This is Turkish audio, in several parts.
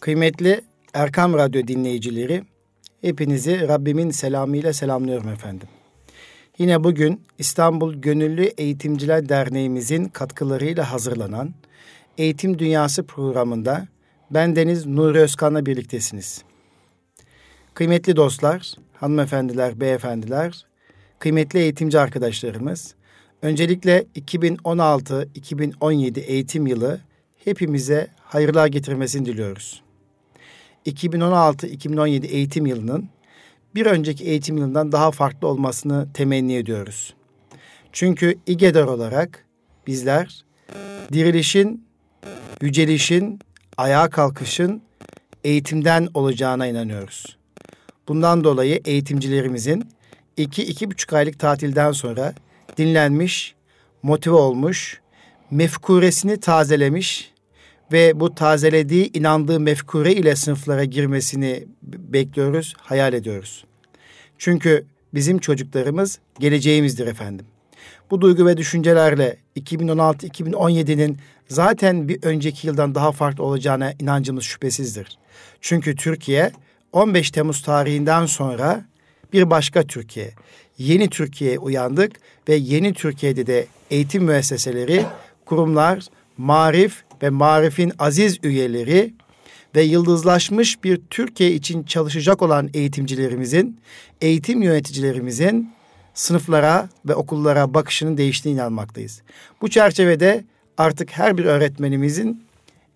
Kıymetli Erkam Radyo dinleyicileri, hepinizi Rabbimin selamıyla selamlıyorum efendim. Yine bugün İstanbul Gönüllü Eğitimciler Derneğimizin katkılarıyla hazırlanan Eğitim Dünyası programında ben Deniz Nuri Özkan'la birliktesiniz. Kıymetli dostlar, hanımefendiler, beyefendiler, kıymetli eğitimci arkadaşlarımız, öncelikle 2016-2017 eğitim yılı hepimize hayırlar getirmesini diliyoruz. 2016-2017 eğitim yılının bir önceki eğitim yılından daha farklı olmasını temenni ediyoruz. Çünkü İGEDER olarak bizler dirilişin, yücelişin, ayağa kalkışın eğitimden olacağına inanıyoruz. Bundan dolayı eğitimcilerimizin iki, iki buçuk aylık tatilden sonra dinlenmiş, motive olmuş, mefkuresini tazelemiş ve bu tazelediği, inandığı mefkure ile sınıflara girmesini bekliyoruz, hayal ediyoruz. Çünkü bizim çocuklarımız geleceğimizdir efendim. Bu duygu ve düşüncelerle 2016-2017'nin zaten bir önceki yıldan daha farklı olacağına inancımız şüphesizdir. Çünkü Türkiye 15 Temmuz tarihinden sonra bir başka Türkiye, yeni Türkiye'ye uyandık ve yeni Türkiye'de de eğitim müesseseleri, kurumlar, marif ve marifin aziz üyeleri ve yıldızlaşmış bir Türkiye için çalışacak olan eğitimcilerimizin, eğitim yöneticilerimizin sınıflara ve okullara bakışının değiştiğine inanmaktayız. Bu çerçevede artık her bir öğretmenimizin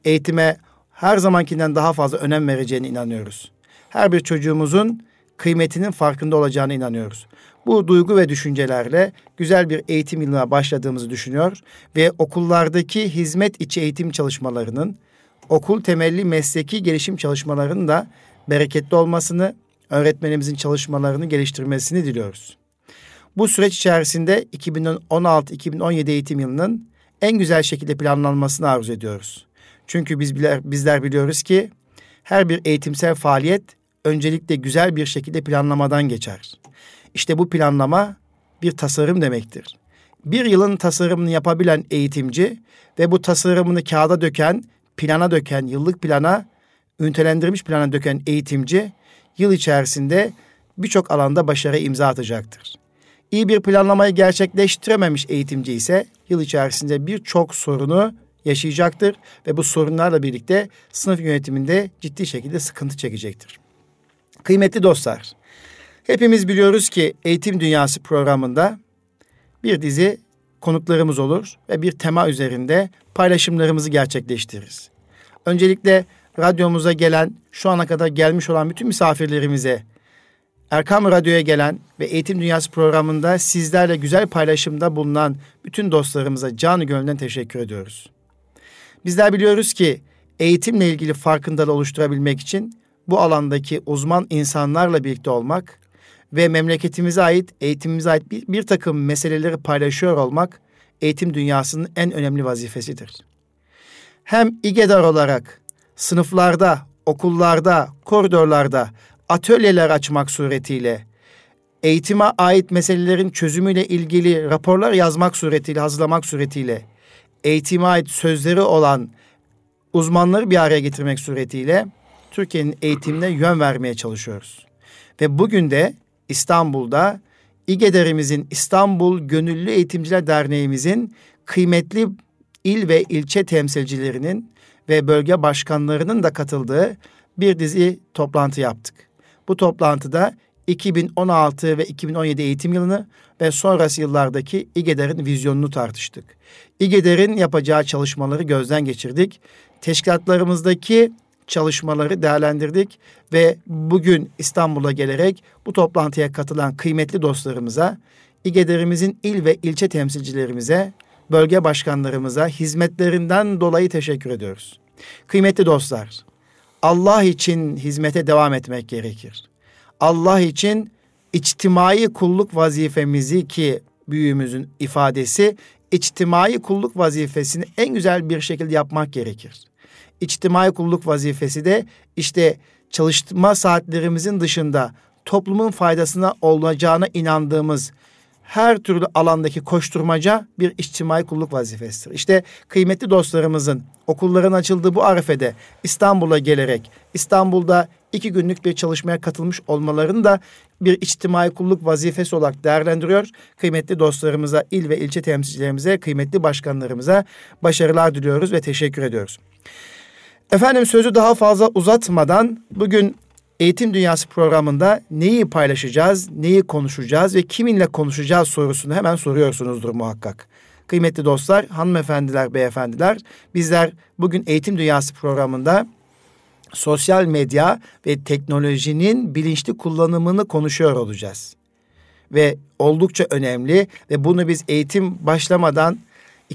eğitime her zamankinden daha fazla önem vereceğine inanıyoruz. Her bir çocuğumuzun kıymetinin farkında olacağına inanıyoruz. Bu duygu ve düşüncelerle güzel bir eğitim yılına başladığımızı düşünüyor ve okullardaki hizmet içi eğitim çalışmalarının, okul temelli mesleki gelişim çalışmalarının da bereketli olmasını, öğretmenimizin çalışmalarını geliştirmesini diliyoruz. Bu süreç içerisinde 2016-2017 eğitim yılının en güzel şekilde planlanmasını arzu ediyoruz. Çünkü biz bizler biliyoruz ki her bir eğitimsel faaliyet öncelikle güzel bir şekilde planlamadan geçer. İşte bu planlama bir tasarım demektir. Bir yılın tasarımını yapabilen eğitimci ve bu tasarımını kağıda döken, plana döken, yıllık plana, üntelendirilmiş plana döken eğitimci yıl içerisinde birçok alanda başarı imza atacaktır. İyi bir planlamayı gerçekleştirememiş eğitimci ise yıl içerisinde birçok sorunu yaşayacaktır ve bu sorunlarla birlikte sınıf yönetiminde ciddi şekilde sıkıntı çekecektir. Kıymetli dostlar, hepimiz biliyoruz ki Eğitim Dünyası programında bir dizi konuklarımız olur ve bir tema üzerinde paylaşımlarımızı gerçekleştiririz. Öncelikle radyomuza gelen, şu ana kadar gelmiş olan bütün misafirlerimize, Erkam Radyo'ya gelen ve Eğitim Dünyası programında sizlerle güzel paylaşımda bulunan bütün dostlarımıza canı gönülden teşekkür ediyoruz. Bizler biliyoruz ki eğitimle ilgili farkındalığı oluşturabilmek için bu alandaki uzman insanlarla birlikte olmak ve memleketimize ait, eğitimimize ait bir, bir takım meseleleri paylaşıyor olmak eğitim dünyasının en önemli vazifesidir. Hem İGEDAR olarak sınıflarda, okullarda, koridorlarda atölyeler açmak suretiyle eğitime ait meselelerin çözümüyle ilgili raporlar yazmak suretiyle, hazırlamak suretiyle eğitime ait sözleri olan uzmanları bir araya getirmek suretiyle Türkiye'nin eğitimine yön vermeye çalışıyoruz. Ve bugün de İstanbul'da İGEDER'imizin İstanbul Gönüllü Eğitimciler Derneğimizin kıymetli il ve ilçe temsilcilerinin ve bölge başkanlarının da katıldığı bir dizi toplantı yaptık. Bu toplantıda 2016 ve 2017 eğitim yılını ve sonrası yıllardaki İGEDER'in vizyonunu tartıştık. İGEDER'in yapacağı çalışmaları gözden geçirdik. Teşkilatlarımızdaki çalışmaları değerlendirdik ve bugün İstanbul'a gelerek bu toplantıya katılan kıymetli dostlarımıza, İGEDER'imizin il ve ilçe temsilcilerimize, bölge başkanlarımıza hizmetlerinden dolayı teşekkür ediyoruz. Kıymetli dostlar, Allah için hizmete devam etmek gerekir. Allah için içtimai kulluk vazifemizi ki büyüğümüzün ifadesi içtimai kulluk vazifesini en güzel bir şekilde yapmak gerekir. İçtimai kulluk vazifesi de işte çalışma saatlerimizin dışında toplumun faydasına olacağına inandığımız her türlü alandaki koşturmaca bir içtimai kulluk vazifesidir. İşte kıymetli dostlarımızın okulların açıldığı bu arifede İstanbul'a gelerek İstanbul'da iki günlük bir çalışmaya katılmış olmalarını da bir içtimai kulluk vazifesi olarak değerlendiriyor. Kıymetli dostlarımıza, il ve ilçe temsilcilerimize, kıymetli başkanlarımıza başarılar diliyoruz ve teşekkür ediyoruz. Efendim sözü daha fazla uzatmadan bugün Eğitim Dünyası programında neyi paylaşacağız, neyi konuşacağız ve kiminle konuşacağız sorusunu hemen soruyorsunuzdur muhakkak. Kıymetli dostlar, hanımefendiler, beyefendiler, bizler bugün Eğitim Dünyası programında sosyal medya ve teknolojinin bilinçli kullanımını konuşuyor olacağız. Ve oldukça önemli ve bunu biz eğitim başlamadan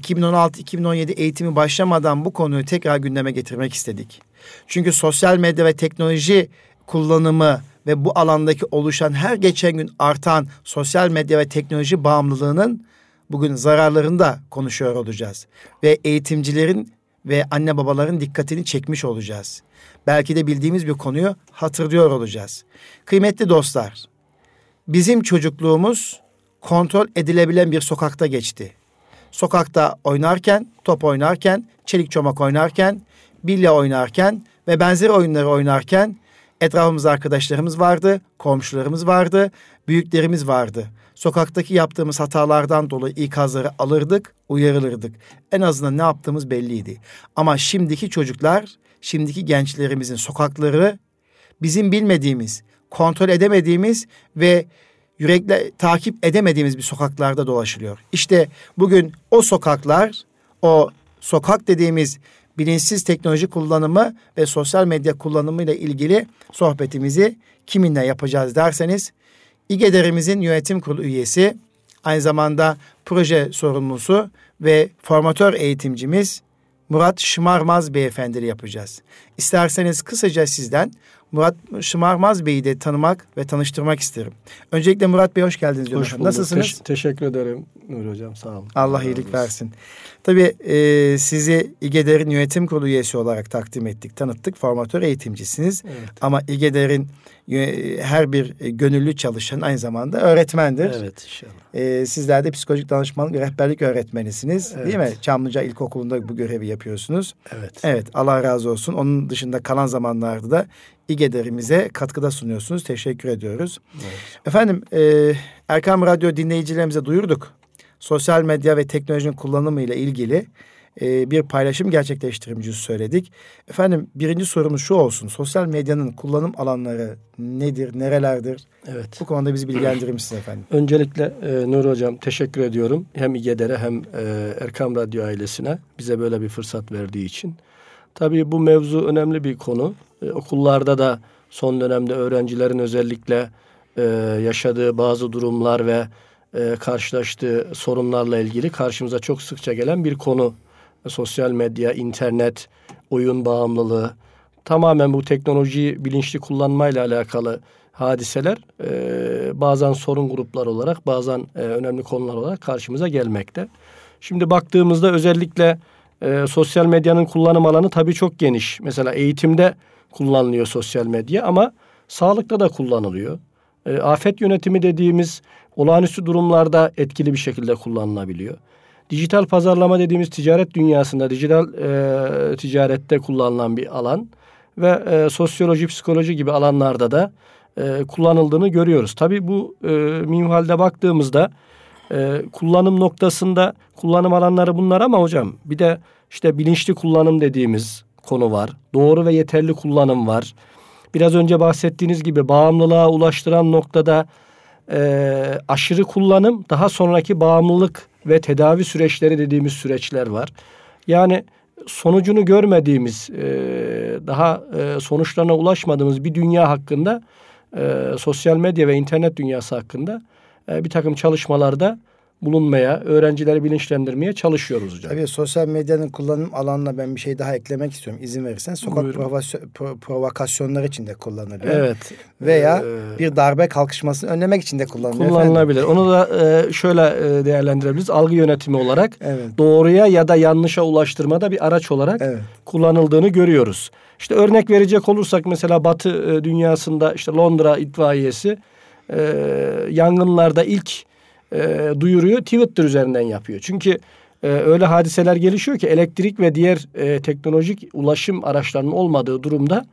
2016-2017 eğitimi başlamadan bu konuyu tekrar gündeme getirmek istedik. Çünkü sosyal medya ve teknoloji kullanımı ve bu alandaki oluşan her geçen gün artan sosyal medya ve teknoloji bağımlılığının bugün zararlarını da konuşuyor olacağız. Ve eğitimcilerin ve anne babaların dikkatini çekmiş olacağız. Belki de bildiğimiz bir konuyu hatırlıyor olacağız. Kıymetli dostlar, bizim çocukluğumuz kontrol edilebilen bir sokakta geçti. Sokakta oynarken, top oynarken, çelik çomak oynarken, bilye oynarken ve benzeri oyunları oynarken Etrafımızda arkadaşlarımız vardı, komşularımız vardı, büyüklerimiz vardı. Sokaktaki yaptığımız hatalardan dolayı ikazları alırdık, uyarılırdık. En azından ne yaptığımız belliydi. Ama şimdiki çocuklar, şimdiki gençlerimizin sokakları bizim bilmediğimiz, kontrol edemediğimiz ve yürekle takip edemediğimiz bir sokaklarda dolaşılıyor. İşte bugün o sokaklar, o sokak dediğimiz bilinçsiz teknoloji kullanımı ve sosyal medya kullanımı ile ilgili sohbetimizi kiminle yapacağız derseniz İGEDER'imizin yönetim kurulu üyesi, aynı zamanda proje sorumlusu ve formatör eğitimcimiz Murat Şımarmaz beyefendiyle yapacağız. İsterseniz kısaca sizden Murat Şımarmaz Bey'i de tanımak ve tanıştırmak isterim. Öncelikle Murat Bey hoş geldiniz. Hoş bulduk. Nasılsınız? Teş- teşekkür ederim Nur Hocam sağ olun. Allah iyilik versin. Tabii e, sizi İGEDER'in yönetim kurulu üyesi olarak takdim ettik, tanıttık. Formatör eğitimcisiniz. Evet. Ama İGEDER'in her bir gönüllü çalışan aynı zamanda öğretmendir. Evet inşallah. E, sizler de psikolojik danışmanlık rehberlik öğretmenisiniz evet. değil mi? Çamlıca İlkokulu'nda bu görevi yapıyorsunuz. Evet. Evet Allah razı olsun. Onun dışında kalan zamanlarda da İGEDER'imize katkıda sunuyorsunuz. Teşekkür ediyoruz. Evet. Efendim e, Erkam Radyo dinleyicilerimize duyurduk. Sosyal medya ve teknolojinin kullanımı ile ilgili e, bir paylaşım gerçekleştireceğimizi söyledik. Efendim birinci sorumuz şu olsun. Sosyal medyanın kullanım alanları nedir, nerelerdir? Evet. Bu konuda bizi bilgilendirir misiniz efendim? Öncelikle e, Nur Hocam teşekkür ediyorum. Hem İGEDER'e hem e, Erkam Radyo ailesine bize böyle bir fırsat verdiği için. Tabii bu mevzu önemli bir konu. E, okullarda da son dönemde öğrencilerin özellikle e, yaşadığı bazı durumlar ve e, karşılaştığı sorunlarla ilgili karşımıza çok sıkça gelen bir konu. Sosyal medya, internet, oyun bağımlılığı, tamamen bu teknolojiyi bilinçli kullanmayla alakalı hadiseler e, bazen sorun gruplar olarak bazen e, önemli konular olarak karşımıza gelmekte. Şimdi baktığımızda özellikle e, sosyal medyanın kullanım alanı tabii çok geniş. Mesela eğitimde kullanılıyor sosyal medya ama sağlıkta da kullanılıyor. E, afet yönetimi dediğimiz olağanüstü durumlarda etkili bir şekilde kullanılabiliyor. Dijital pazarlama dediğimiz ticaret dünyasında dijital e, ticarette kullanılan bir alan ve e, sosyoloji, psikoloji gibi alanlarda da e, kullanıldığını görüyoruz. Tabii bu e, minvalde baktığımızda e, kullanım noktasında kullanım alanları bunlar ama hocam bir de işte bilinçli kullanım dediğimiz konu var. Doğru ve yeterli kullanım var. Biraz önce bahsettiğiniz gibi bağımlılığa ulaştıran noktada e, aşırı kullanım, daha sonraki bağımlılık ve tedavi süreçleri dediğimiz süreçler var. Yani sonucunu görmediğimiz, e, daha e, sonuçlarına ulaşmadığımız bir dünya hakkında, e, sosyal medya ve internet dünyası hakkında e, bir takım çalışmalarda bulunmaya, öğrencileri bilinçlendirmeye çalışıyoruz hocam. Tabii sosyal medyanın kullanım alanına ben bir şey daha eklemek istiyorum izin verirsen. Sokak provo- provokasyonları için de kullanılıyor. Evet. Veya ee, bir darbe kalkışmasını önlemek için de kullanılıyor. Kullanılabilir. Efendim. Onu da e, şöyle e, değerlendirebiliriz. Algı yönetimi olarak evet. doğruya ya da yanlışa ulaştırmada bir araç olarak evet. kullanıldığını görüyoruz. İşte örnek verecek olursak mesela Batı e, dünyasında işte Londra itfaiyesi e, yangınlarda ilk e, duyuruyu Twitter üzerinden yapıyor. Çünkü e, öyle hadiseler gelişiyor ki elektrik ve diğer e, teknolojik ulaşım araçlarının olmadığı durumda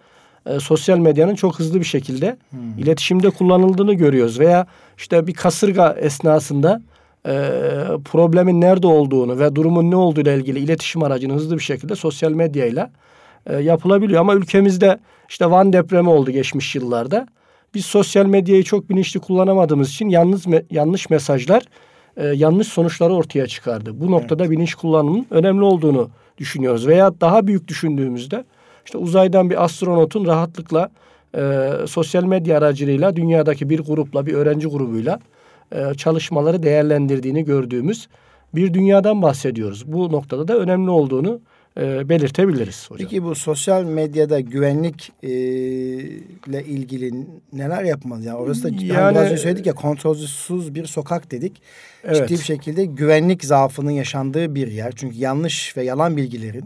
e, sosyal medyanın çok hızlı bir şekilde hmm. iletişimde kullanıldığını görüyoruz. Veya işte bir kasırga esnasında e, problemin nerede olduğunu ve durumun ne olduğu ile ilgili iletişim aracını hızlı bir şekilde sosyal medyayla e, yapılabiliyor. Ama ülkemizde işte Van depremi oldu geçmiş yıllarda. Biz sosyal medyayı çok bilinçli kullanamadığımız için yalnız yanlış mesajlar e, yanlış sonuçları ortaya çıkardı. Bu noktada evet. bilinç kullanımının önemli olduğunu düşünüyoruz. Veya daha büyük düşündüğümüzde işte uzaydan bir astronotun rahatlıkla e, sosyal medya aracılığıyla dünyadaki bir grupla, bir öğrenci grubuyla e, çalışmaları değerlendirdiğini gördüğümüz bir dünyadan bahsediyoruz. Bu noktada da önemli olduğunu e, belirtebiliriz hocam. Peki bu sosyal medyada güvenlik e, ilgili neler yapmalı? Yani orası da yani, hani biraz önce söyledik ya kontrolsüz bir sokak dedik. Evet. Ciddi bir şekilde güvenlik zaafının yaşandığı bir yer. Çünkü yanlış ve yalan bilgilerin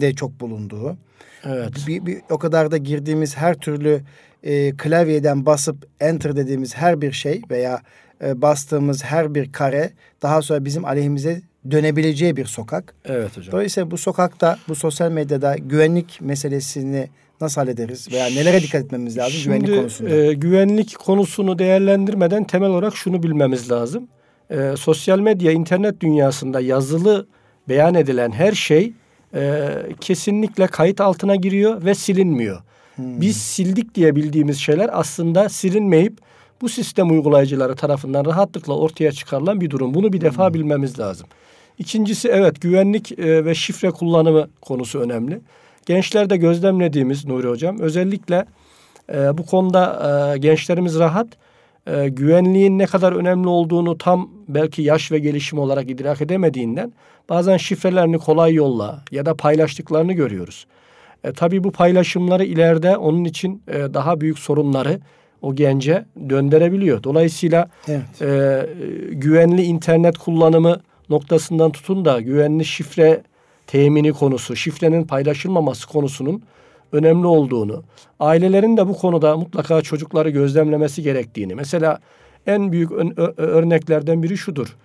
de çok bulunduğu. Evet. Bir, bir, o kadar da girdiğimiz her türlü e, klavyeden basıp enter dediğimiz her bir şey veya e, bastığımız her bir kare daha sonra bizim aleyhimize dönebileceği bir sokak. Evet hocam. Dolayısıyla bu sokakta, bu sosyal medyada güvenlik meselesini nasıl hallederiz veya nelere dikkat etmemiz lazım Şimdi, güvenlik konusunda? E, güvenlik konusunu değerlendirmeden temel olarak şunu bilmemiz lazım. E, sosyal medya, internet dünyasında yazılı beyan edilen her şey e, kesinlikle kayıt altına giriyor ve silinmiyor. Hmm. Biz sildik diye bildiğimiz şeyler aslında silinmeyip bu sistem uygulayıcıları tarafından rahatlıkla ortaya çıkarılan bir durum. Bunu bir defa hmm. bilmemiz lazım. İkincisi evet güvenlik e, ve şifre kullanımı konusu önemli. Gençlerde gözlemlediğimiz Nuri Hocam özellikle e, bu konuda e, gençlerimiz rahat. E, güvenliğin ne kadar önemli olduğunu tam belki yaş ve gelişim olarak idrak edemediğinden bazen şifrelerini kolay yolla ya da paylaştıklarını görüyoruz. E, tabii bu paylaşımları ileride onun için e, daha büyük sorunları o gence döndürebiliyor. Dolayısıyla evet. e, güvenli internet kullanımı noktasından tutun da güvenli şifre temini konusu, şifrenin paylaşılmaması konusunun önemli olduğunu, ailelerin de bu konuda mutlaka çocukları gözlemlemesi gerektiğini. Mesela en büyük örneklerden biri şudur.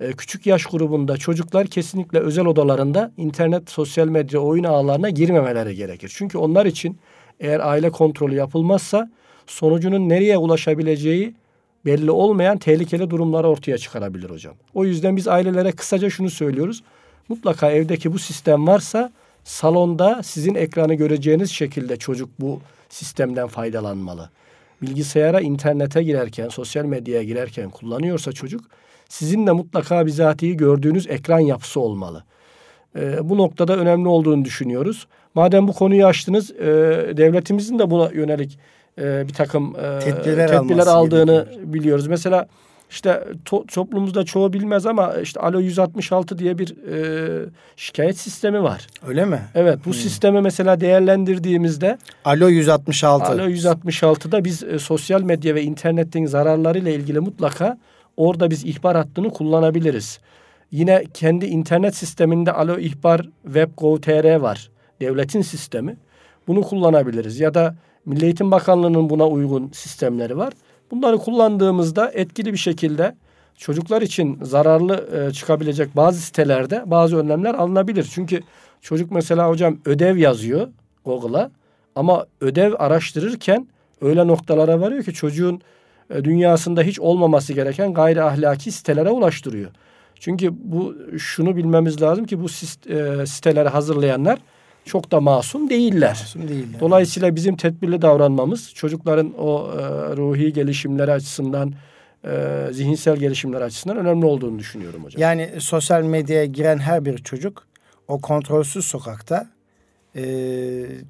Ee, küçük yaş grubunda çocuklar kesinlikle özel odalarında internet, sosyal medya, oyun ağlarına girmemeleri gerekir. Çünkü onlar için eğer aile kontrolü yapılmazsa sonucunun nereye ulaşabileceği belli olmayan tehlikeli durumları ortaya çıkarabilir hocam. O yüzden biz ailelere kısaca şunu söylüyoruz. Mutlaka evdeki bu sistem varsa salonda sizin ekranı göreceğiniz şekilde çocuk bu sistemden faydalanmalı. Bilgisayara, internete girerken, sosyal medyaya girerken kullanıyorsa çocuk sizin de mutlaka bizatihi gördüğünüz ekran yapısı olmalı. E, bu noktada önemli olduğunu düşünüyoruz. Madem bu konuyu açtınız, e, devletimizin de buna yönelik e, bir takım e, tedbirler, tedbirler aldığını gerekiyor. biliyoruz. Mesela işte to, toplumumuzda çoğu bilmez ama işte Alo 166 diye bir e, şikayet sistemi var. Öyle mi? Evet bu hmm. sistemi mesela değerlendirdiğimizde Alo 166. Alo 166'da biz e, sosyal medya ve internetin zararlarıyla ilgili mutlaka orada biz ihbar hattını kullanabiliriz. Yine kendi internet sisteminde Alo ihbar web.gov.tr var. Devletin sistemi. Bunu kullanabiliriz ya da Milli Eğitim Bakanlığı'nın buna uygun sistemleri var. Bunları kullandığımızda etkili bir şekilde çocuklar için zararlı e, çıkabilecek bazı sitelerde bazı önlemler alınabilir. Çünkü çocuk mesela hocam ödev yazıyor Google'a ama ödev araştırırken öyle noktalara varıyor ki çocuğun e, dünyasında hiç olmaması gereken gayri ahlaki sitelere ulaştırıyor. Çünkü bu şunu bilmemiz lazım ki bu e, siteleri hazırlayanlar çok da masum değiller. Masum değiller. Dolayısıyla bizim tedbirli davranmamız çocukların o e, ruhi gelişimleri açısından e, zihinsel gelişimler açısından önemli olduğunu düşünüyorum hocam. Yani sosyal medyaya giren her bir çocuk o kontrolsüz sokakta e,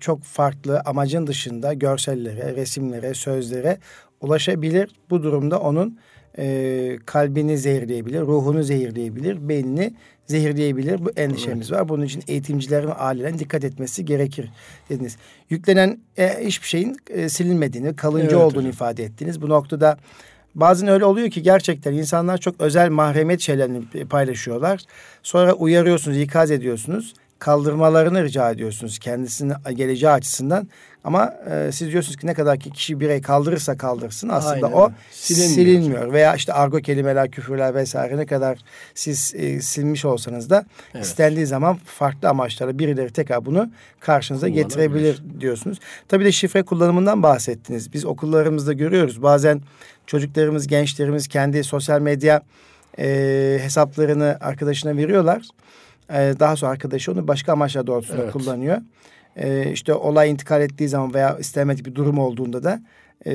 çok farklı amacın dışında görsellere, resimlere, sözlere ulaşabilir. Bu durumda onun e, kalbini zehirleyebilir, ruhunu zehirleyebilir, beynini zehirleyebilir. Bu endişemiz evet. var. Bunun için eğitimcilerin ailenin dikkat etmesi gerekir dediniz. Yüklenen e, hiçbir şeyin e, silinmediğini, kalıcı evet, olduğunu hocam. ifade ettiniz. Bu noktada bazen öyle oluyor ki gerçekten insanlar çok özel mahremiyet şeylerini paylaşıyorlar. Sonra uyarıyorsunuz, ikaz ediyorsunuz. Kaldırmalarını rica ediyorsunuz kendisinin geleceği açısından. Ama e, siz diyorsunuz ki ne kadar ki kişi birey kaldırırsa kaldırsın aslında Aynen. o silinmiyor. silinmiyor. Veya işte argo kelimeler, küfürler vesaire ne kadar siz e, silmiş olsanız da evet. istendiği zaman farklı amaçlarla birileri tekrar bunu karşınıza getirebilir diyorsunuz. Tabii de şifre kullanımından bahsettiniz. Biz okullarımızda görüyoruz. Bazen çocuklarımız, gençlerimiz kendi sosyal medya e, hesaplarını arkadaşına veriyorlar. E, daha sonra arkadaşı onu başka amaçlar doğrultusunda evet. kullanıyor. E, işte olay intikal ettiği zaman veya istemedik bir durum olduğunda da e,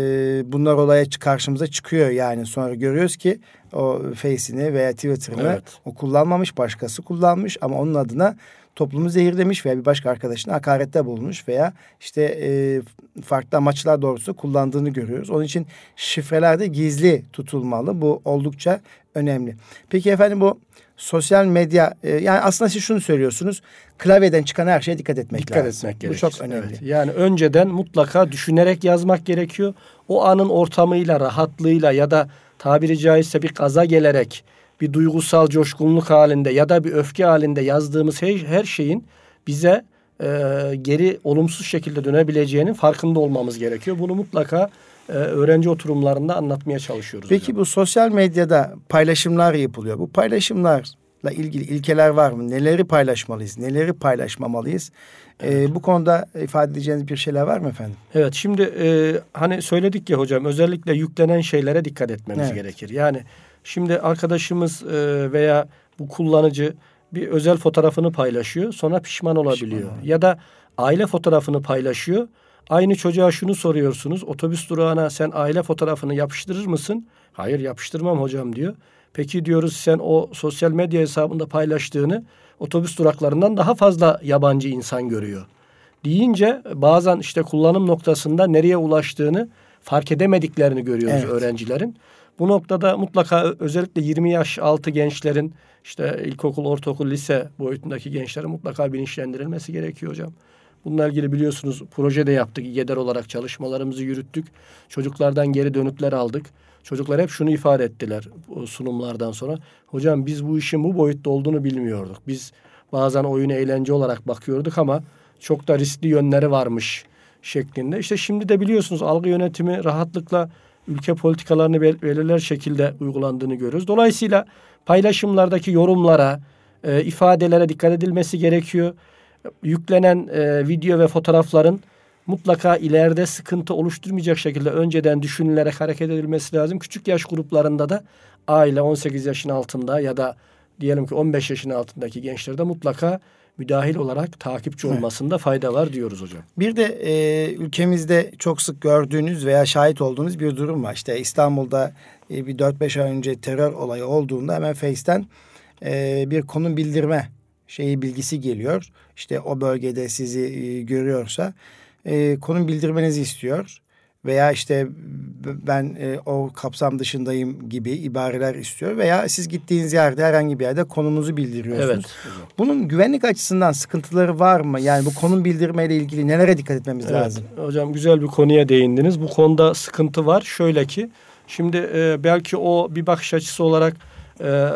bunlar olaya karşımıza çıkıyor yani sonra görüyoruz ki o Face'ini veya Twitter'ını evet. o kullanmamış başkası kullanmış ama onun adına toplumu zehirlemiş veya bir başka arkadaşına hakarette bulunmuş veya işte e, farklı amaçlar doğrusu kullandığını görüyoruz. Onun için şifreler de gizli tutulmalı. Bu oldukça önemli. Peki efendim bu sosyal medya e, yani aslında siz şunu söylüyorsunuz. Klavyeden çıkan her şeye dikkat etmek dikkat lazım. etmek gerekir. Bu çok önemli. Evet. Yani önceden mutlaka düşünerek yazmak gerekiyor. O anın ortamıyla, rahatlığıyla ya da tabiri caizse bir kaza gelerek bir duygusal coşkunluk halinde ya da bir öfke halinde yazdığımız her, her şeyin bize e, geri olumsuz şekilde dönebileceğinin farkında olmamız gerekiyor. Bunu mutlaka e, öğrenci oturumlarında anlatmaya çalışıyoruz. Peki hocam. bu sosyal medyada paylaşımlar yapılıyor. Bu paylaşımlarla ilgili ilkeler var mı? Neleri paylaşmalıyız? Neleri paylaşmamalıyız? E, evet. Ee, bu konuda ifade edeceğiniz bir şeyler var mı efendim? Evet şimdi e, hani söyledik ya hocam özellikle yüklenen şeylere dikkat etmemiz evet. gerekir. Yani şimdi arkadaşımız e, veya bu kullanıcı bir özel fotoğrafını paylaşıyor sonra pişman olabiliyor. Pişman. Ya da aile fotoğrafını paylaşıyor Aynı çocuğa şunu soruyorsunuz. Otobüs durağına sen aile fotoğrafını yapıştırır mısın? Hayır yapıştırmam hocam diyor. Peki diyoruz sen o sosyal medya hesabında paylaştığını otobüs duraklarından daha fazla yabancı insan görüyor. Deyince bazen işte kullanım noktasında nereye ulaştığını fark edemediklerini görüyoruz evet. öğrencilerin. Bu noktada mutlaka özellikle 20 yaş altı gençlerin işte ilkokul, ortaokul, lise boyutundaki gençlerin mutlaka bilinçlendirilmesi gerekiyor hocam. Bununla ilgili biliyorsunuz proje de yaptık. İGEDER olarak çalışmalarımızı yürüttük. Çocuklardan geri dönütler aldık. Çocuklar hep şunu ifade ettiler sunumlardan sonra. Hocam biz bu işin bu boyutta olduğunu bilmiyorduk. Biz bazen oyun eğlence olarak bakıyorduk ama çok da riskli yönleri varmış şeklinde. İşte şimdi de biliyorsunuz algı yönetimi rahatlıkla ülke politikalarını belirler şekilde uygulandığını görüyoruz. Dolayısıyla paylaşımlardaki yorumlara, e, ifadelere dikkat edilmesi gerekiyor yüklenen e, video ve fotoğrafların mutlaka ileride sıkıntı oluşturmayacak şekilde önceden düşünülerek hareket edilmesi lazım. Küçük yaş gruplarında da aile 18 yaşın altında ya da diyelim ki 15 yaşın altındaki gençlerde mutlaka müdahil olarak takipçi olmasında fayda var diyoruz hocam. Bir de e, ülkemizde çok sık gördüğünüz veya şahit olduğunuz bir durum var. İşte İstanbul'da e, bir 4-5 ay önce terör olayı olduğunda hemen Face'ten e, bir konum bildirme şeyi bilgisi geliyor. İşte o bölgede sizi e, görüyorsa e, konum bildirmenizi istiyor. Veya işte ben e, o kapsam dışındayım gibi ibareler istiyor. Veya siz gittiğiniz yerde herhangi bir yerde konumunuzu bildiriyorsunuz. Evet. Bunun güvenlik açısından sıkıntıları var mı? Yani bu konum bildirmeyle ilgili nelere dikkat etmemiz evet. lazım? Hocam güzel bir konuya değindiniz. Bu konuda sıkıntı var. Şöyle ki şimdi e, belki o bir bakış açısı olarak e, e,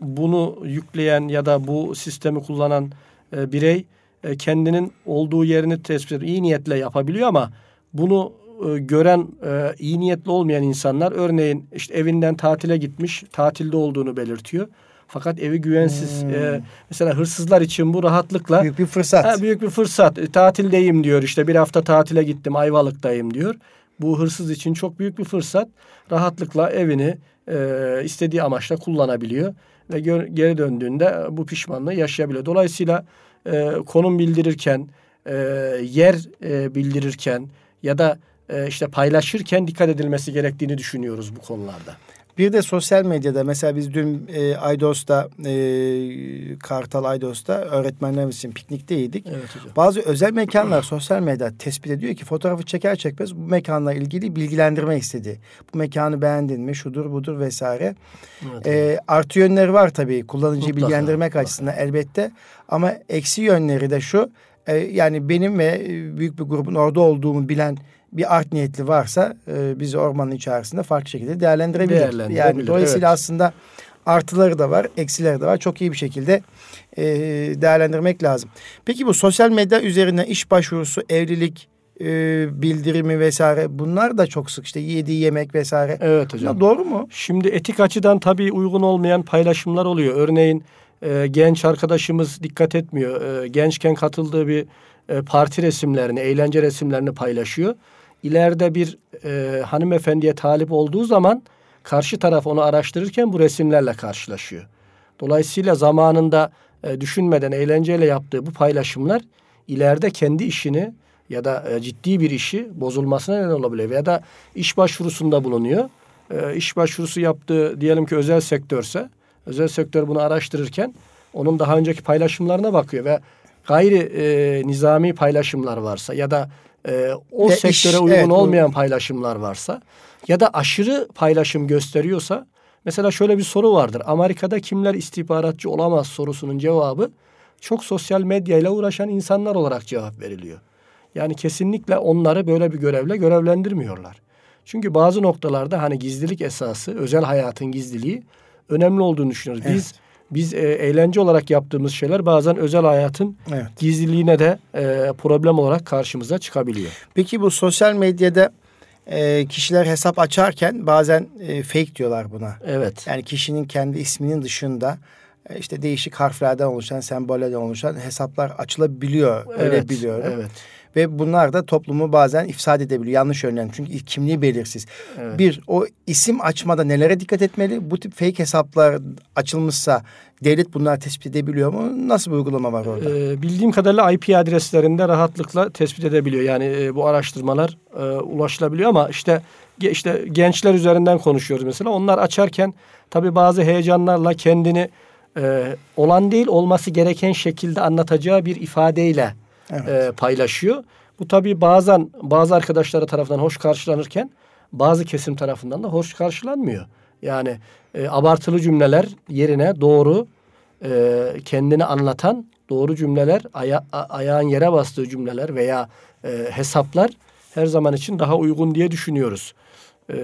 bunu yükleyen ya da bu sistemi kullanan e, birey e, kendinin olduğu yerini tespit iyi niyetle yapabiliyor ama bunu e, gören e, iyi niyetli olmayan insanlar örneğin işte evinden tatile gitmiş, tatilde olduğunu belirtiyor. Fakat evi güvensiz. Hmm. E, mesela hırsızlar için bu rahatlıkla büyük bir fırsat. Ha, büyük bir fırsat. E, tatildeyim diyor. işte bir hafta tatile gittim. Ayvalık'tayım diyor. Bu hırsız için çok büyük bir fırsat. Rahatlıkla evini e, istediği amaçla kullanabiliyor ve geri döndüğünde bu pişmanlığı yaşayabiliyor. Dolayısıyla e, konum bildirirken, e, yer e, bildirirken ya da e, işte paylaşırken dikkat edilmesi gerektiğini düşünüyoruz bu konularda. Bir de sosyal medyada mesela biz dün e, Aydos'ta e, Kartal Aydos'ta öğretmenlerimiz için piknikteydik. Evet hocam. Bazı özel mekanlar sosyal medya tespit ediyor ki fotoğrafı çeker çekmez bu mekanla ilgili bilgilendirme istedi. Bu mekanı beğendin mi? Şudur budur vesaire. Evet, e, artı yönleri var tabii kullanıcıyı mutlaka, bilgilendirmek mutlaka. açısından elbette. Ama eksi yönleri de şu. E, yani benim ve büyük bir grubun orada olduğumu bilen bir art niyetli varsa e, bizi ormanın içerisinde farklı şekilde değerlendirebilir. değerlendirebilir yani dolayısıyla evet. aslında artıları da var, eksileri de var. Çok iyi bir şekilde e, değerlendirmek lazım. Peki bu sosyal medya üzerinden iş başvurusu, evlilik e, bildirimi vesaire bunlar da çok sık işte yediği yemek vesaire. Evet hocam. Bunlar doğru mu? Şimdi etik açıdan tabii uygun olmayan paylaşımlar oluyor. Örneğin e, genç arkadaşımız dikkat etmiyor. E, gençken katıldığı bir e, parti resimlerini, eğlence resimlerini paylaşıyor. İleride bir e, hanımefendiye talip olduğu zaman karşı taraf onu araştırırken bu resimlerle karşılaşıyor. Dolayısıyla zamanında e, düşünmeden eğlenceyle yaptığı bu paylaşımlar ileride kendi işini ya da e, ciddi bir işi bozulmasına neden olabiliyor. Ya da iş başvurusunda bulunuyor. E, iş başvurusu yaptığı diyelim ki özel sektörse özel sektör bunu araştırırken onun daha önceki paylaşımlarına bakıyor ve gayri e, nizami paylaşımlar varsa ya da e, o Ya sektöre iş, uygun evet, bu- olmayan paylaşımlar varsa ya da aşırı paylaşım gösteriyorsa mesela şöyle bir soru vardır. Amerika'da kimler istihbaratçı olamaz sorusunun cevabı çok sosyal medyayla uğraşan insanlar olarak cevap veriliyor. Yani kesinlikle onları böyle bir görevle görevlendirmiyorlar. Çünkü bazı noktalarda hani gizlilik esası, özel hayatın gizliliği önemli olduğunu düşünüyoruz. Biz biz e, eğlence olarak yaptığımız şeyler bazen özel hayatın Evet. gizliliğine de e, problem olarak karşımıza çıkabiliyor. Peki bu sosyal medyada e, kişiler hesap açarken bazen e, fake diyorlar buna. Evet. Yani kişinin kendi isminin dışında e, işte değişik harflerden oluşan, sembollerden oluşan hesaplar açılabiliyor. Öyle evet, biliyorum. Evet. Ve bunlar da toplumu bazen ifsad edebiliyor. Yanlış yönlendir. Çünkü kimliği belirsiz. Evet. Bir, o isim açmada nelere dikkat etmeli? Bu tip fake hesaplar açılmışsa devlet bunları tespit edebiliyor mu? Nasıl bir uygulama var orada? Ee, bildiğim kadarıyla IP adreslerinde rahatlıkla tespit edebiliyor. Yani e, bu araştırmalar e, ulaşılabiliyor ama işte işte gençler üzerinden konuşuyoruz mesela. Onlar açarken tabii bazı heyecanlarla kendini e, olan değil olması gereken şekilde anlatacağı bir ifadeyle Evet. e, paylaşıyor. Bu tabii bazen bazı arkadaşları tarafından hoş karşılanırken bazı kesim tarafından da hoş karşılanmıyor. Yani e, abartılı cümleler yerine doğru e, kendini anlatan doğru cümleler, aya, a- ayağın yere bastığı cümleler veya e, hesaplar her zaman için daha uygun diye düşünüyoruz. E,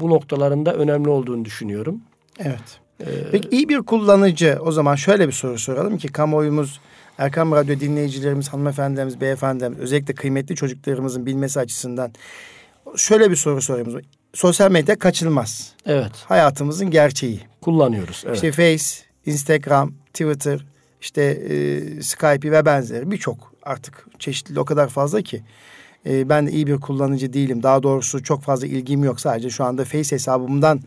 bu noktalarında önemli olduğunu düşünüyorum. Evet. E, Peki iyi bir kullanıcı o zaman şöyle bir soru soralım ki kamuoyumuz Erkam Radyo dinleyicilerimiz, hanımefendilerimiz, beyefendilerimiz özellikle kıymetli çocuklarımızın bilmesi açısından şöyle bir soru sorayım. Sosyal medya kaçınılmaz. evet, Hayatımızın gerçeği. kullanıyoruz. Evet. İşte Face, Instagram, Twitter, işte e, Skype ve benzeri birçok artık çeşitli o kadar fazla ki. E, ben de iyi bir kullanıcı değilim. Daha doğrusu çok fazla ilgim yok. Sadece şu anda Face hesabımdan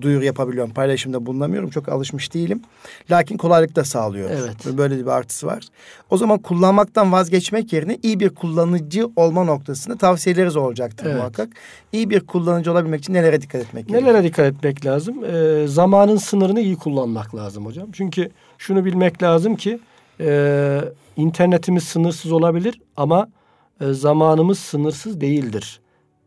duyuru yapabiliyorum. Paylaşımda bulunamıyorum. Çok alışmış değilim. Lakin kolaylık da sağlıyor. Evet. Böyle bir artısı var. O zaman kullanmaktan vazgeçmek yerine iyi bir kullanıcı olma noktasında tavsiyeleriniz olacaktır Evet. muhakkak. İyi bir kullanıcı olabilmek için nelere dikkat etmek gerekiyor? Nelere dikkat etmek lazım? Ee, zamanın sınırını iyi kullanmak lazım hocam. Çünkü şunu bilmek lazım ki e, internetimiz sınırsız olabilir ama e, zamanımız sınırsız değildir.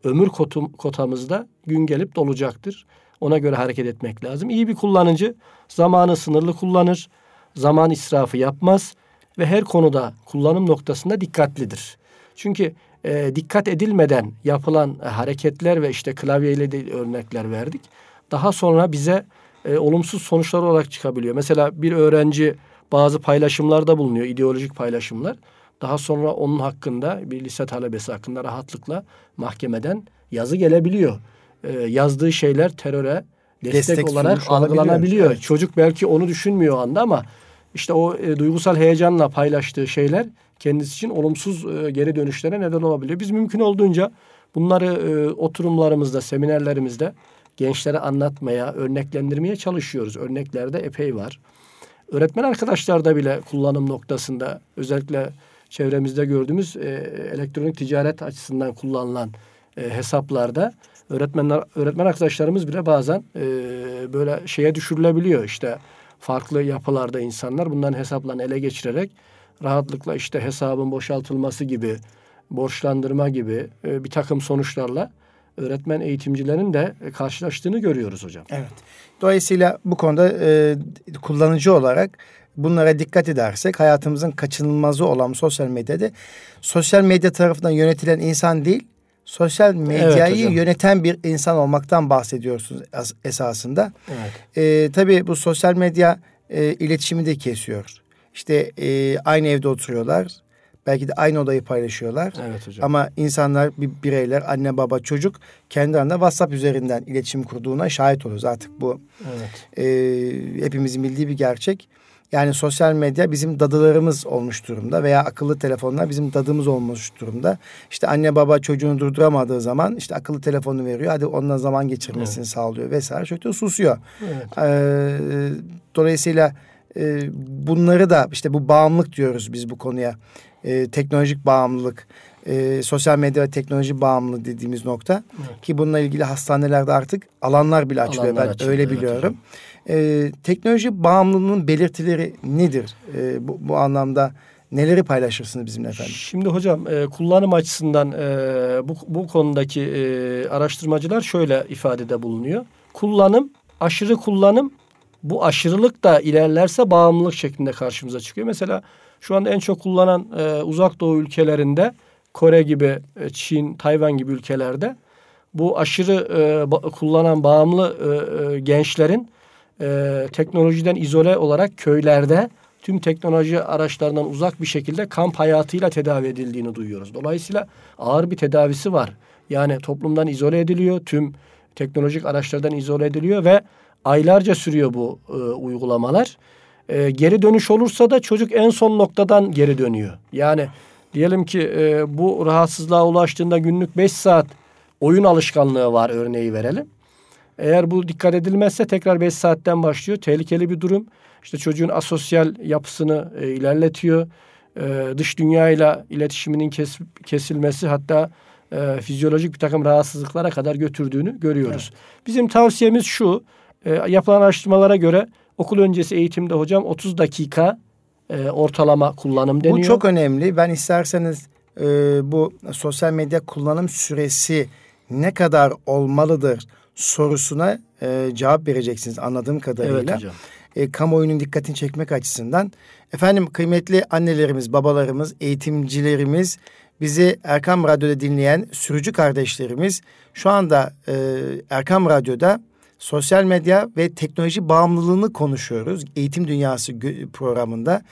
Ömür kotum, kotamızda gün gelip dolacaktır. Ona göre hareket etmek lazım. İyi bir kullanıcı zamanı sınırlı kullanır, zaman israfı yapmaz ve her konuda kullanım noktasında dikkatlidir. Çünkü e, dikkat edilmeden yapılan e, hareketler ve işte klavyeyle de örnekler verdik. Daha sonra bize e, olumsuz sonuçlar olarak çıkabiliyor. Mesela bir öğrenci bazı paylaşımlarda bulunuyor, ideolojik paylaşımlar. Daha sonra onun hakkında bir lise talebesi hakkında rahatlıkla mahkemeden yazı gelebiliyor. E, yazdığı şeyler teröre destek, Destek olarak algılanabiliyor. Evet. Çocuk belki onu düşünmüyor o anda ama işte o e, duygusal heyecanla paylaştığı şeyler kendisi için olumsuz e, geri dönüşlere neden olabiliyor. Biz mümkün olduğunca bunları e, oturumlarımızda, seminerlerimizde gençlere anlatmaya, örneklendirmeye çalışıyoruz. Örneklerde epey var. Öğretmen arkadaşlarda bile kullanım noktasında özellikle çevremizde gördüğümüz e, elektronik ticaret açısından kullanılan e, hesaplarda öğretmenler öğretmen arkadaşlarımız bile bazen e, böyle şeye düşürülebiliyor. İşte farklı yapılarda insanlar bunların hesaplarını ele geçirerek rahatlıkla işte hesabın boşaltılması gibi, borçlandırma gibi e, bir takım sonuçlarla öğretmen eğitimcilerin de karşılaştığını görüyoruz hocam. Evet. Dolayısıyla bu konuda e, kullanıcı olarak bunlara dikkat edersek hayatımızın kaçınılmazı olan sosyal medyada sosyal medya tarafından yönetilen insan değil sosyal medyayı evet yöneten bir insan olmaktan bahsediyorsunuz esasında. Evet. E, tabii bu sosyal medya e, iletişimi de kesiyor. İşte e, aynı evde oturuyorlar. Belki de aynı odayı paylaşıyorlar. Evet hocam. Ama insanlar, bir bireyler, anne baba çocuk kendi arasında WhatsApp üzerinden iletişim kurduğuna şahit oluyoruz. Artık bu evet. e, hepimizin bildiği bir gerçek. Yani sosyal medya bizim dadılarımız olmuş durumda veya akıllı telefonlar bizim dadımız olmuş durumda. İşte anne baba çocuğunu durduramadığı zaman işte akıllı telefonu veriyor. Hadi onunla zaman geçirmesini evet. sağlıyor vesaire. Çocuk susuyor. Evet. Ee, dolayısıyla e, bunları da işte bu bağımlılık diyoruz biz bu konuya. E, teknolojik bağımlılık, e, sosyal medya ve teknoloji bağımlılığı dediğimiz nokta. Evet. Ki bununla ilgili hastanelerde artık alanlar bile açılıyor. Alanlar ben açılıyor, öyle biliyorum. Evet, e, teknoloji bağımlılığının belirtileri nedir? E, bu, bu anlamda neleri paylaşırsınız bizimle efendim? Şimdi hocam e, kullanım açısından e, bu, bu konudaki e, araştırmacılar şöyle ifadede bulunuyor. Kullanım, aşırı kullanım bu aşırılık da ilerlerse bağımlılık şeklinde karşımıza çıkıyor. Mesela şu anda en çok kullanan e, uzak doğu ülkelerinde Kore gibi, e, Çin, Tayvan gibi ülkelerde bu aşırı e, ba, kullanan bağımlı e, e, gençlerin e, teknolojiden izole olarak köylerde tüm teknoloji araçlarından uzak bir şekilde kamp hayatıyla tedavi edildiğini duyuyoruz. Dolayısıyla ağır bir tedavisi var. Yani toplumdan izole ediliyor, tüm teknolojik araçlardan izole ediliyor ve aylarca sürüyor bu e, uygulamalar. E, geri dönüş olursa da çocuk en son noktadan geri dönüyor. Yani diyelim ki e, bu rahatsızlığa ulaştığında günlük 5 saat oyun alışkanlığı var örneği verelim. Eğer bu dikkat edilmezse tekrar 5 saatten başlıyor. Tehlikeli bir durum. İşte çocuğun asosyal yapısını e, ilerletiyor. E, dış dünyayla iletişiminin kes, kesilmesi hatta e, fizyolojik bir takım rahatsızlıklara kadar götürdüğünü görüyoruz. Evet. Bizim tavsiyemiz şu. E, yapılan araştırmalara göre okul öncesi eğitimde hocam 30 dakika e, ortalama kullanım deniyor. Bu çok önemli. Ben isterseniz e, bu sosyal medya kullanım süresi ne kadar olmalıdır sorusuna e, cevap vereceksiniz anladığım kadarıyla. Evet hocam. E, kamuoyunun dikkatini çekmek açısından. Efendim kıymetli annelerimiz, babalarımız, eğitimcilerimiz, bizi Erkam Radyo'da dinleyen sürücü kardeşlerimiz şu anda e, Erkam Radyo'da sosyal medya ve teknoloji bağımlılığını konuşuyoruz. Eğitim Dünyası programında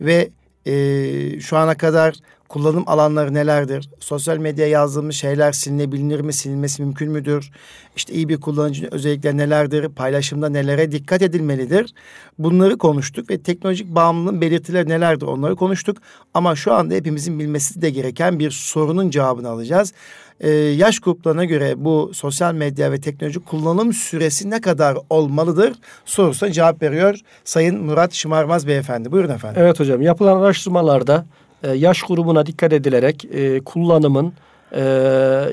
ve e, şu ana kadar kullanım alanları nelerdir? Sosyal medya yazdığımız şeyler silinebilir mi? Silinmesi mümkün müdür? İşte iyi bir kullanıcının özellikleri nelerdir? Paylaşımda nelere dikkat edilmelidir? Bunları konuştuk ve teknolojik bağımlılığın belirtileri nelerdir? Onları konuştuk. Ama şu anda hepimizin bilmesi de gereken bir sorunun cevabını alacağız e, yaş gruplarına göre bu sosyal medya ve teknoloji kullanım süresi ne kadar olmalıdır sorusuna cevap veriyor Sayın Murat Şımarmaz Beyefendi. Buyurun efendim. Evet hocam yapılan araştırmalarda e, yaş grubuna dikkat edilerek e, kullanımın e,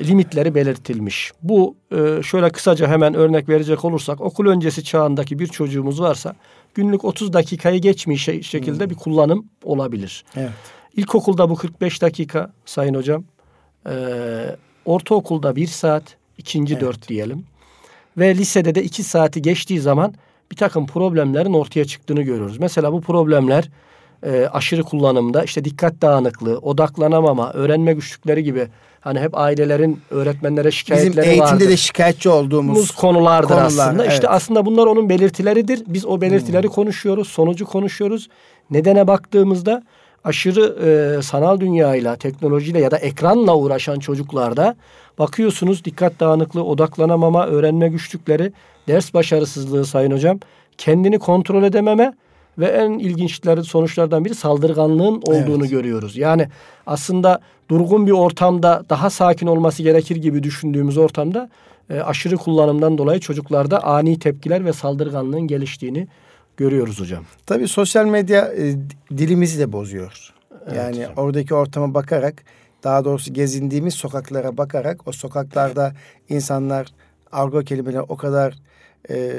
limitleri belirtilmiş. Bu e, şöyle kısaca hemen örnek verecek olursak okul öncesi çağındaki bir çocuğumuz varsa günlük 30 dakikayı geçmiş şekilde hmm. bir kullanım olabilir. Evet. İlkokulda bu 45 dakika sayın hocam. E, ortaokulda bir saat, ikinci evet. dört diyelim. Ve lisede de iki saati geçtiği zaman bir takım problemlerin ortaya çıktığını görüyoruz. Mesela bu problemler e, aşırı kullanımda işte dikkat dağınıklığı, odaklanamama, öğrenme güçlükleri gibi hani hep ailelerin öğretmenlere şikayetleri vardır. Bizim eğitimde vardır. de şikayetçi olduğumuz konulardır konular, aslında. Evet. İşte aslında bunlar onun belirtileridir. Biz o belirtileri hmm. konuşuyoruz, sonucu konuşuyoruz. Nedene baktığımızda aşırı e, sanal dünyayla, teknolojiyle ya da ekranla uğraşan çocuklarda bakıyorsunuz dikkat dağınıklığı, odaklanamama, öğrenme güçlükleri, ders başarısızlığı sayın hocam, kendini kontrol edememe ve en ilginçleri sonuçlardan biri saldırganlığın olduğunu evet. görüyoruz. Yani aslında durgun bir ortamda daha sakin olması gerekir gibi düşündüğümüz ortamda e, aşırı kullanımdan dolayı çocuklarda ani tepkiler ve saldırganlığın geliştiğini görüyoruz hocam. Tabii sosyal medya e, dilimizi de bozuyor. Evet, yani hocam. oradaki ortama bakarak daha doğrusu gezindiğimiz sokaklara bakarak o sokaklarda insanlar argo kelimeleri o kadar e,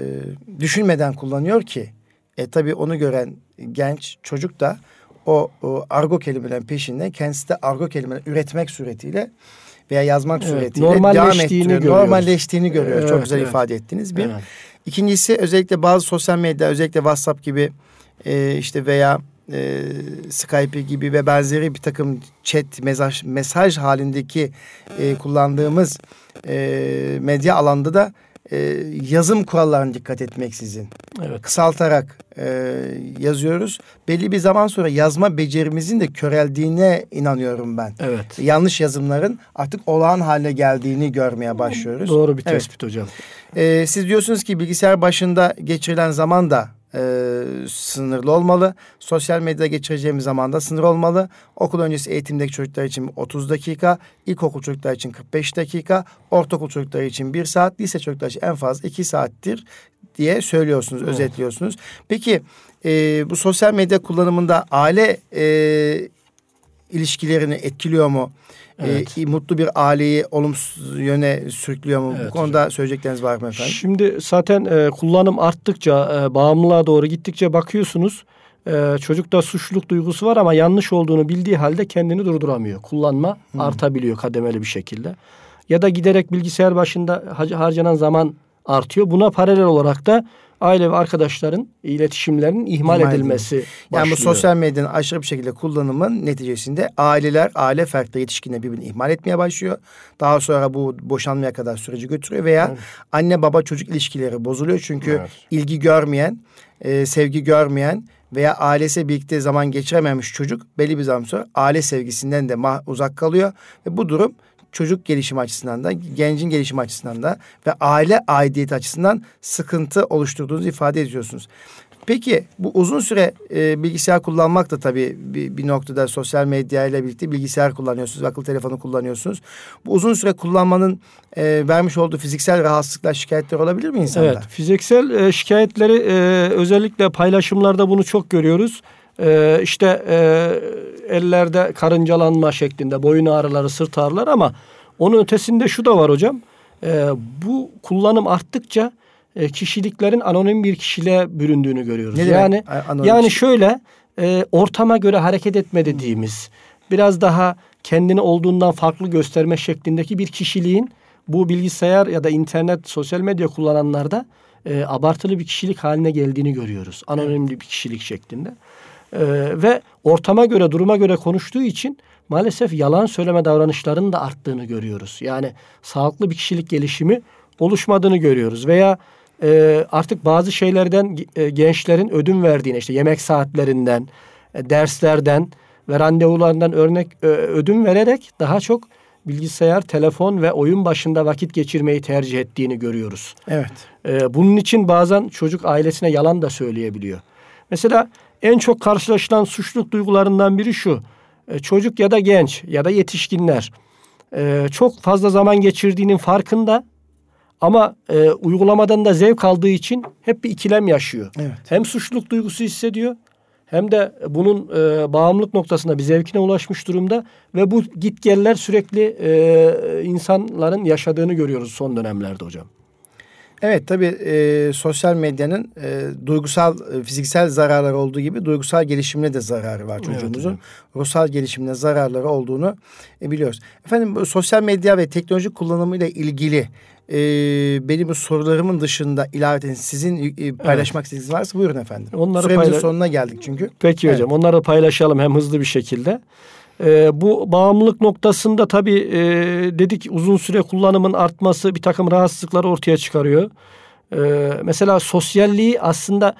düşünmeden kullanıyor ki e tabii onu gören genç çocuk da o, o argo kelimelerin peşinde kendisi de argo kelimeler üretmek suretiyle veya yazmak evet, suretiyle devam ettiriyor. Normalleştiğini görüyor. Evet, Çok güzel evet. ifade ettiniz. Bir. Evet. İkincisi özellikle bazı sosyal medya özellikle WhatsApp gibi e, işte veya e, Skype gibi ve benzeri bir takım chat, mesaj, mesaj halindeki e, kullandığımız e, medya alanda da e, yazım kurallarına dikkat etmeksizin. Evet. Kısaltarak e, yazıyoruz. Belli bir zaman sonra yazma becerimizin de köreldiğine inanıyorum ben. Evet. Yanlış yazımların artık olağan hale geldiğini görmeye başlıyoruz. Doğru bir tespit evet. hocam. E, siz diyorsunuz ki bilgisayar başında geçirilen zaman da e, sınırlı olmalı. Sosyal medyada geçireceğimiz zaman da sınır olmalı. Okul öncesi eğitimdeki çocuklar için 30 dakika, ilkokul çocuklar için 45 dakika, ortaokul çocukları için 1 saat, lise çocuklar için en fazla 2 saattir diye söylüyorsunuz, evet. özetliyorsunuz. Peki e, bu sosyal medya kullanımında aile e, ilişkilerini etkiliyor mu? Evet. E, mutlu bir aileyi olumsuz yöne sürüklüyor mu? Evet, Bu konuda hocam. söyleyecekleriniz var mı efendim? Şimdi zaten e, kullanım arttıkça, e, bağımlılığa doğru gittikçe bakıyorsunuz. E, çocukta suçluluk duygusu var ama yanlış olduğunu bildiği halde kendini durduramıyor. Kullanma hmm. artabiliyor kademeli bir şekilde. Ya da giderek bilgisayar başında harcanan zaman artıyor. Buna paralel olarak da aile ve arkadaşların iletişimlerinin ihmal, ihmal edilmesi başlıyor. Yani bu sosyal medyanın aşırı bir şekilde kullanımın neticesinde aileler, aile fertleri yetişkinle birbirini ihmal etmeye başlıyor. Daha sonra bu boşanmaya kadar süreci götürüyor veya evet. anne baba çocuk ilişkileri bozuluyor. Çünkü evet. ilgi görmeyen, e, sevgi görmeyen veya ailesi birlikte zaman geçirememiş çocuk belli bir zaman sonra aile sevgisinden de uzak kalıyor ve bu durum çocuk gelişimi açısından da, gencin gelişimi açısından da ve aile aidiyeti açısından sıkıntı oluşturduğunuzu ifade ediyorsunuz. Peki bu uzun süre e, bilgisayar kullanmak da tabii bir, bir noktada sosyal medya ile birlikte bilgisayar kullanıyorsunuz, akıllı telefonu kullanıyorsunuz. Bu uzun süre kullanmanın e, vermiş olduğu fiziksel rahatsızlıklar, şikayetler olabilir mi insanlar? Evet, fiziksel e, şikayetleri e, özellikle paylaşımlarda bunu çok görüyoruz. E, işte e, ellerde karıncalanma şeklinde boyun ağrıları, sırt ağrıları ama onun ötesinde şu da var hocam. E, bu kullanım arttıkça e, kişiliklerin anonim bir kişiliğe büründüğünü görüyoruz. Ne yani anonim yani şöyle e, ortama göre hareket etme dediğimiz biraz daha kendini olduğundan farklı gösterme şeklindeki bir kişiliğin bu bilgisayar ya da internet, sosyal medya kullananlarda e, abartılı bir kişilik haline geldiğini görüyoruz. Anonim bir kişilik şeklinde. E, ve ortama göre, duruma göre konuştuğu için maalesef yalan söyleme davranışlarının da arttığını görüyoruz. Yani sağlıklı bir kişilik gelişimi oluşmadığını görüyoruz. Veya e, artık bazı şeylerden e, gençlerin ödün verdiğini işte yemek saatlerinden, e, derslerden ve randevularından örnek e, ödün vererek daha çok bilgisayar, telefon ve oyun başında vakit geçirmeyi tercih ettiğini görüyoruz. Evet. E, bunun için bazen çocuk ailesine yalan da söyleyebiliyor. Mesela en çok karşılaşılan suçluluk duygularından biri şu. E, çocuk ya da genç ya da yetişkinler e, çok fazla zaman geçirdiğinin farkında ama e, uygulamadan da zevk aldığı için hep bir ikilem yaşıyor. Evet. Hem suçluluk duygusu hissediyor hem de bunun e, bağımlılık noktasında bir zevkine ulaşmış durumda ve bu gitgeller sürekli e, insanların yaşadığını görüyoruz son dönemlerde hocam. Evet tabii e, sosyal medyanın e, duygusal, e, fiziksel zararları olduğu gibi duygusal gelişimine de zararı var çocuğumuzun. Evet, evet. Ruhsal gelişimine zararları olduğunu e, biliyoruz. Efendim sosyal medya ve teknoloji kullanımıyla ilgili e, benim bu sorularımın dışında ilaveten sizin e, paylaşmak evet. istediğiniz varsa buyurun efendim. Onları Süremizin payla- sonuna geldik çünkü. Peki evet. hocam onları paylaşalım hem hızlı bir şekilde. E, bu bağımlılık noktasında tabii e, dedik uzun süre kullanımın artması bir takım rahatsızlıkları ortaya çıkarıyor. E, mesela sosyalliği aslında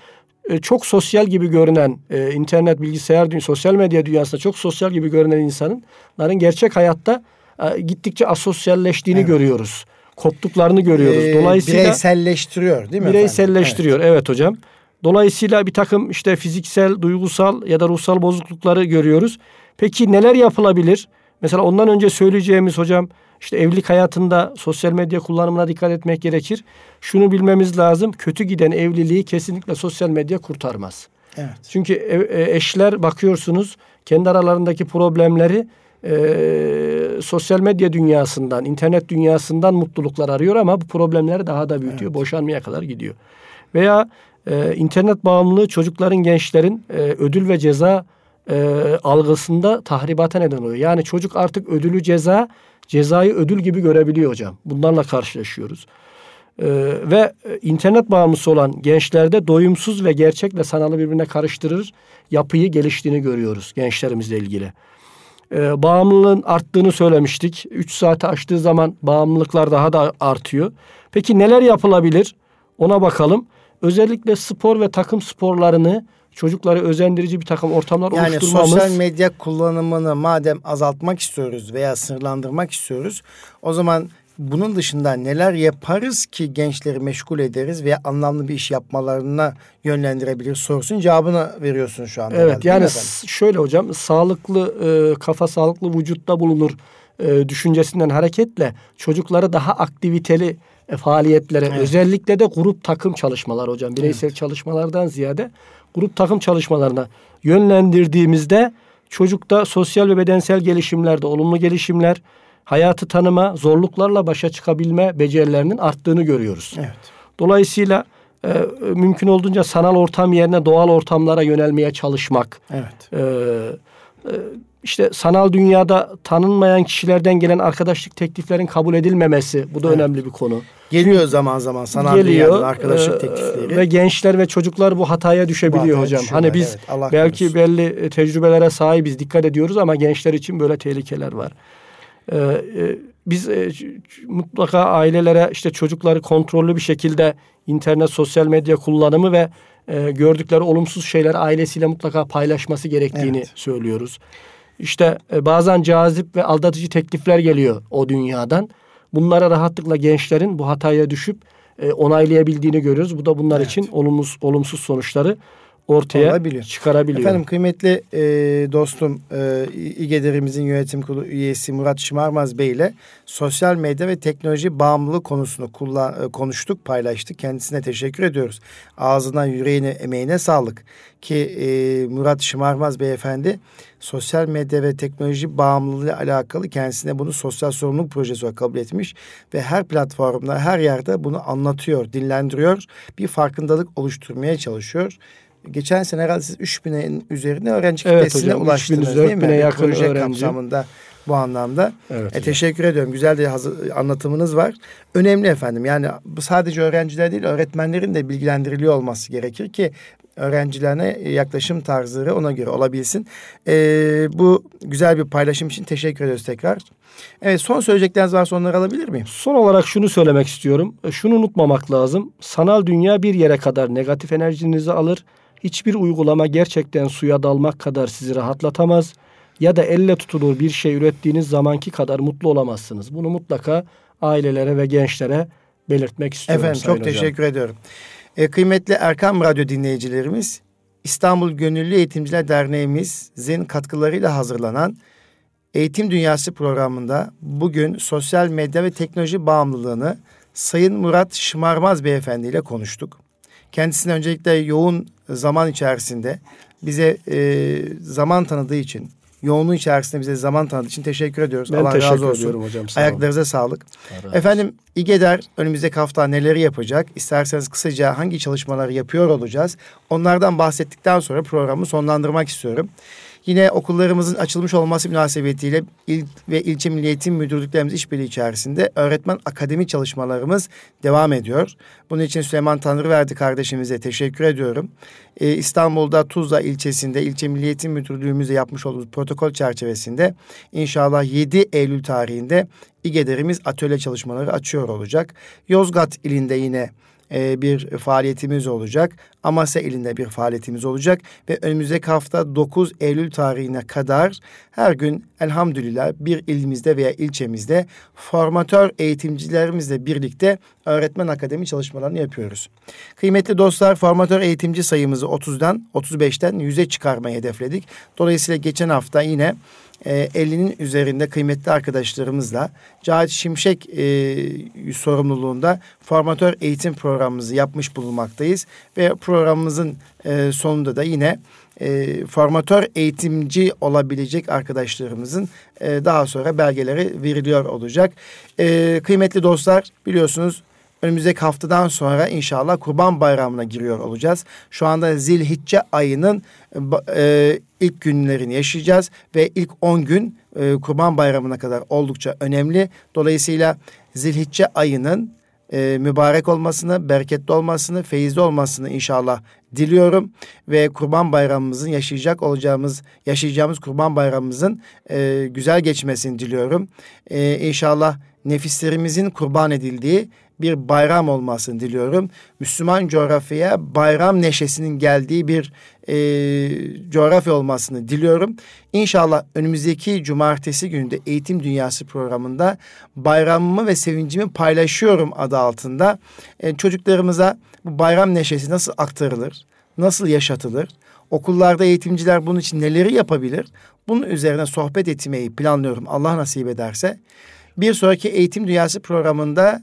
e, çok sosyal gibi görünen e, internet, bilgisayar, dünya, sosyal medya dünyasında çok sosyal gibi görünen insanların gerçek hayatta e, gittikçe asosyalleştiğini evet. görüyoruz. Koptuklarını görüyoruz. Ee, Dolayısıyla bireyselleştiriyor değil mi? Bireyselleştiriyor evet. evet hocam. Dolayısıyla bir takım işte fiziksel, duygusal ya da ruhsal bozuklukları görüyoruz. Peki neler yapılabilir? Mesela ondan önce söyleyeceğimiz hocam işte evlilik hayatında sosyal medya kullanımına dikkat etmek gerekir. Şunu bilmemiz lazım. Kötü giden evliliği kesinlikle sosyal medya kurtarmaz. Evet. Çünkü e, eşler bakıyorsunuz kendi aralarındaki problemleri e, sosyal medya dünyasından, internet dünyasından mutluluklar arıyor ama bu problemleri daha da büyütüyor. Evet. Boşanmaya kadar gidiyor. Veya e, internet bağımlılığı çocukların, gençlerin e, ödül ve ceza e, algısında tahribata neden oluyor. Yani çocuk artık ödülü ceza, cezayı ödül gibi görebiliyor hocam. Bunlarla karşılaşıyoruz. Ee, ve internet bağımlısı olan gençlerde doyumsuz ve gerçekle sanalı birbirine karıştırır yapıyı geliştiğini görüyoruz gençlerimizle ilgili. Ee, bağımlılığın arttığını söylemiştik. 3 saati aştığı zaman bağımlılıklar daha da artıyor. Peki neler yapılabilir? Ona bakalım. Özellikle spor ve takım sporlarını çocukları özendirici bir takım ortamlar yani oluşturmamız. Yani sosyal medya kullanımını madem azaltmak istiyoruz veya sınırlandırmak istiyoruz o zaman bunun dışında neler yaparız ki gençleri meşgul ederiz veya anlamlı bir iş yapmalarına yönlendirebilir sorusun cevabını veriyorsun şu anda. Evet yani şöyle hocam sağlıklı e, kafa sağlıklı vücutta bulunur e, düşüncesinden hareketle çocukları daha aktiviteli e, faaliyetlere evet. özellikle de grup takım çalışmalar hocam bireysel evet. çalışmalardan ziyade grup takım çalışmalarına yönlendirdiğimizde çocukta sosyal ve bedensel gelişimlerde olumlu gelişimler, hayatı tanıma, zorluklarla başa çıkabilme becerilerinin arttığını görüyoruz. Evet. Dolayısıyla e, mümkün olduğunca sanal ortam yerine doğal ortamlara yönelmeye çalışmak. Evet. E, e, işte sanal dünyada tanınmayan kişilerden gelen arkadaşlık tekliflerin kabul edilmemesi bu da evet. önemli bir konu. Geliyor zaman zaman sanal Geliyor, dünyadan arkadaşlık e, teklifleri. Ve gençler ve çocuklar bu hataya düşebiliyor bu hocam. Hani biz evet, belki korusun. belli e, tecrübelere sahibiz, dikkat ediyoruz ama gençler için böyle tehlikeler var. Ee, e, biz e, mutlaka ailelere işte çocukları kontrollü bir şekilde internet, sosyal medya kullanımı ve e, gördükleri olumsuz şeyler ailesiyle mutlaka paylaşması gerektiğini evet. söylüyoruz. İşte e, bazen cazip ve aldatıcı teklifler geliyor o dünyadan. Bunlara rahatlıkla gençlerin bu hataya düşüp e, onaylayabildiğini görüyoruz. Bu da bunlar evet. için olumsuz olumsuz sonuçları ortaya Olabiliyor. çıkarabiliyor. Efendim kıymetli e, dostum e, İGEDER'imizin yönetim kurulu üyesi Murat Şımarmaz Bey ile sosyal medya ve teknoloji bağımlılığı konusunu kullan, e, konuştuk, paylaştık. Kendisine teşekkür ediyoruz. Ağzına, yüreğine, emeğine sağlık. Ki e, Murat Şımarmaz Beyefendi sosyal medya ve teknoloji bağımlılığı ile alakalı kendisine bunu sosyal sorumluluk projesi olarak kabul etmiş ve her platformda, her yerde bunu anlatıyor, dinlendiriyor, bir farkındalık oluşturmaya çalışıyor geçen sene herhalde siz 3000'in üzerinde öğrenci evet, kitlesine hocam, ulaştınız 3000, değil mi? yakın proje öğrenci. kapsamında bu anlamda. Evet, e, teşekkür ediyorum. Güzel bir hazır, anlatımınız var. Önemli efendim. Yani bu sadece öğrenciler değil öğretmenlerin de bilgilendiriliyor olması gerekir ki öğrencilerine yaklaşım tarzları ona göre olabilsin. Ee, bu güzel bir paylaşım için teşekkür ediyoruz tekrar. Evet son söyleyecekleriniz varsa onları alabilir miyim? Son olarak şunu söylemek istiyorum. E, şunu unutmamak lazım. Sanal dünya bir yere kadar negatif enerjinizi alır Hiçbir uygulama gerçekten suya dalmak kadar sizi rahatlatamaz ya da elle tutulur bir şey ürettiğiniz zamanki kadar mutlu olamazsınız. Bunu mutlaka ailelere ve gençlere belirtmek istiyorum. Efendim çok hocam. teşekkür ediyorum. E, kıymetli Erkam Radyo dinleyicilerimiz İstanbul Gönüllü Eğitimciler Derneğimizin katkılarıyla hazırlanan Eğitim Dünyası programında bugün sosyal medya ve teknoloji bağımlılığını Sayın Murat Şımarmaz Beyefendi ile konuştuk. Kendisine öncelikle yoğun zaman içerisinde bize e, zaman tanıdığı için, yoğunluğu içerisinde bize zaman tanıdığı için teşekkür ediyoruz. Ben Allah teşekkür razı olsun. ediyorum hocam. Sağ Ayaklarınıza olun. sağlık. Efendim İGEDER önümüzdeki hafta neleri yapacak? İsterseniz kısaca hangi çalışmaları yapıyor olacağız? Onlardan bahsettikten sonra programı sonlandırmak istiyorum. Yine okullarımızın açılmış olması münasebetiyle il ve ilçe milli eğitim müdürlüklerimiz işbirliği içerisinde öğretmen akademi çalışmalarımız devam ediyor. Bunun için Süleyman Tanrıverdi kardeşimize teşekkür ediyorum. Ee, İstanbul'da Tuzla ilçesinde ilçe milli eğitim müdürlüğümüzle yapmış olduğumuz protokol çerçevesinde inşallah 7 Eylül tarihinde İGEDER'imiz atölye çalışmaları açıyor olacak. Yozgat ilinde yine e, bir faaliyetimiz olacak. Amasya ilinde bir faaliyetimiz olacak ve önümüzdeki hafta 9 Eylül tarihine kadar her gün elhamdülillah bir ilimizde veya ilçemizde formatör eğitimcilerimizle birlikte öğretmen akademi çalışmalarını yapıyoruz. Kıymetli dostlar formatör eğitimci sayımızı 30'dan 35'ten 100'e çıkarmayı hedefledik. Dolayısıyla geçen hafta yine e, 50'nin üzerinde kıymetli arkadaşlarımızla Cahit Şimşek e, sorumluluğunda formatör eğitim programımızı yapmış bulunmaktayız. Ve programımızın e, sonunda da yine e, formatör eğitimci olabilecek arkadaşlarımızın e, daha sonra belgeleri veriliyor olacak. E, kıymetli dostlar biliyorsunuz önümüzdeki haftadan sonra inşallah Kurban Bayramı'na giriyor olacağız. Şu anda Zilhicce ayının e, ilk günlerini yaşayacağız ve ilk 10 gün e, Kurban Bayramı'na kadar oldukça önemli. Dolayısıyla Zilhicce ayının e, mübarek olmasını, bereketli olmasını, feyizli olmasını inşallah diliyorum ve Kurban Bayramımızın yaşayacak olacağımız yaşayacağımız Kurban Bayramımızın e, güzel geçmesini diliyorum. E, inşallah nefislerimizin kurban edildiği bir bayram olmasını diliyorum. Müslüman coğrafyaya bayram neşesinin geldiği bir e, coğrafya olmasını diliyorum. İnşallah önümüzdeki cumartesi gününde Eğitim Dünyası programında bayramımı ve sevincimi paylaşıyorum adı altında. E, çocuklarımıza bu bayram neşesi nasıl aktarılır, nasıl yaşatılır, okullarda eğitimciler bunun için neleri yapabilir? Bunun üzerine sohbet etmeyi planlıyorum Allah nasip ederse. Bir sonraki Eğitim Dünyası programında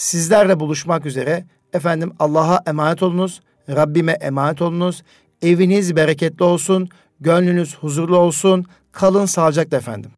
sizlerle buluşmak üzere. Efendim Allah'a emanet olunuz. Rabbime emanet olunuz. Eviniz bereketli olsun. Gönlünüz huzurlu olsun. Kalın sağlıcakla efendim.